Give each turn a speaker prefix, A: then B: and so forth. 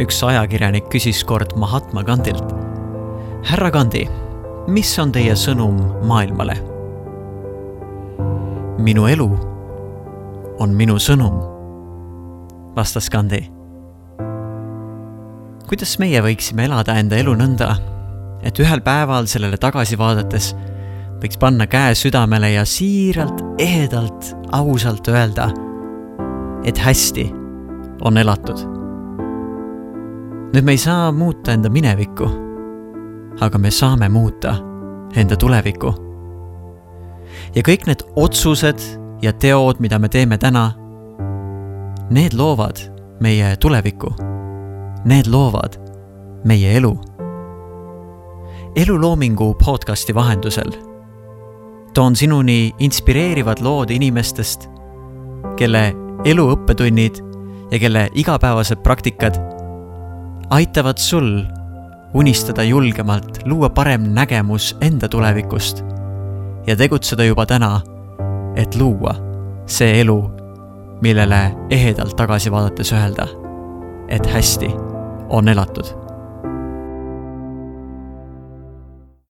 A: üks ajakirjanik küsis kord Mahatma Gandhilt. härra Gandhi, mis on teie sõnum maailmale? minu elu on minu sõnum, vastas Gandhi. kuidas meie võiksime elada enda elu nõnda, et ühel päeval sellele tagasi vaadates võiks panna käe südamele ja siiralt, ehedalt, ausalt öelda, et hästi on elatud. Nüüd me ei saa muuta enda minevikku, aga me saame muuta enda tulevikku. ja kõik need otsused ja teod, mida me teeme täna, need loovad meie tulevikku. Need loovad meie elu. eluloomingu podcasti vahendusel toon sinuni inspireerivad lood inimestest, kelle elu õppetunnid ja kelle igapäevased praktikad aitavad sul unistada julgemalt, luua parem nägemus enda tulevikust ja tegutseda juba täna, et luua see elu, millele ehedalt tagasi vaadates öelda, et hästi on elatud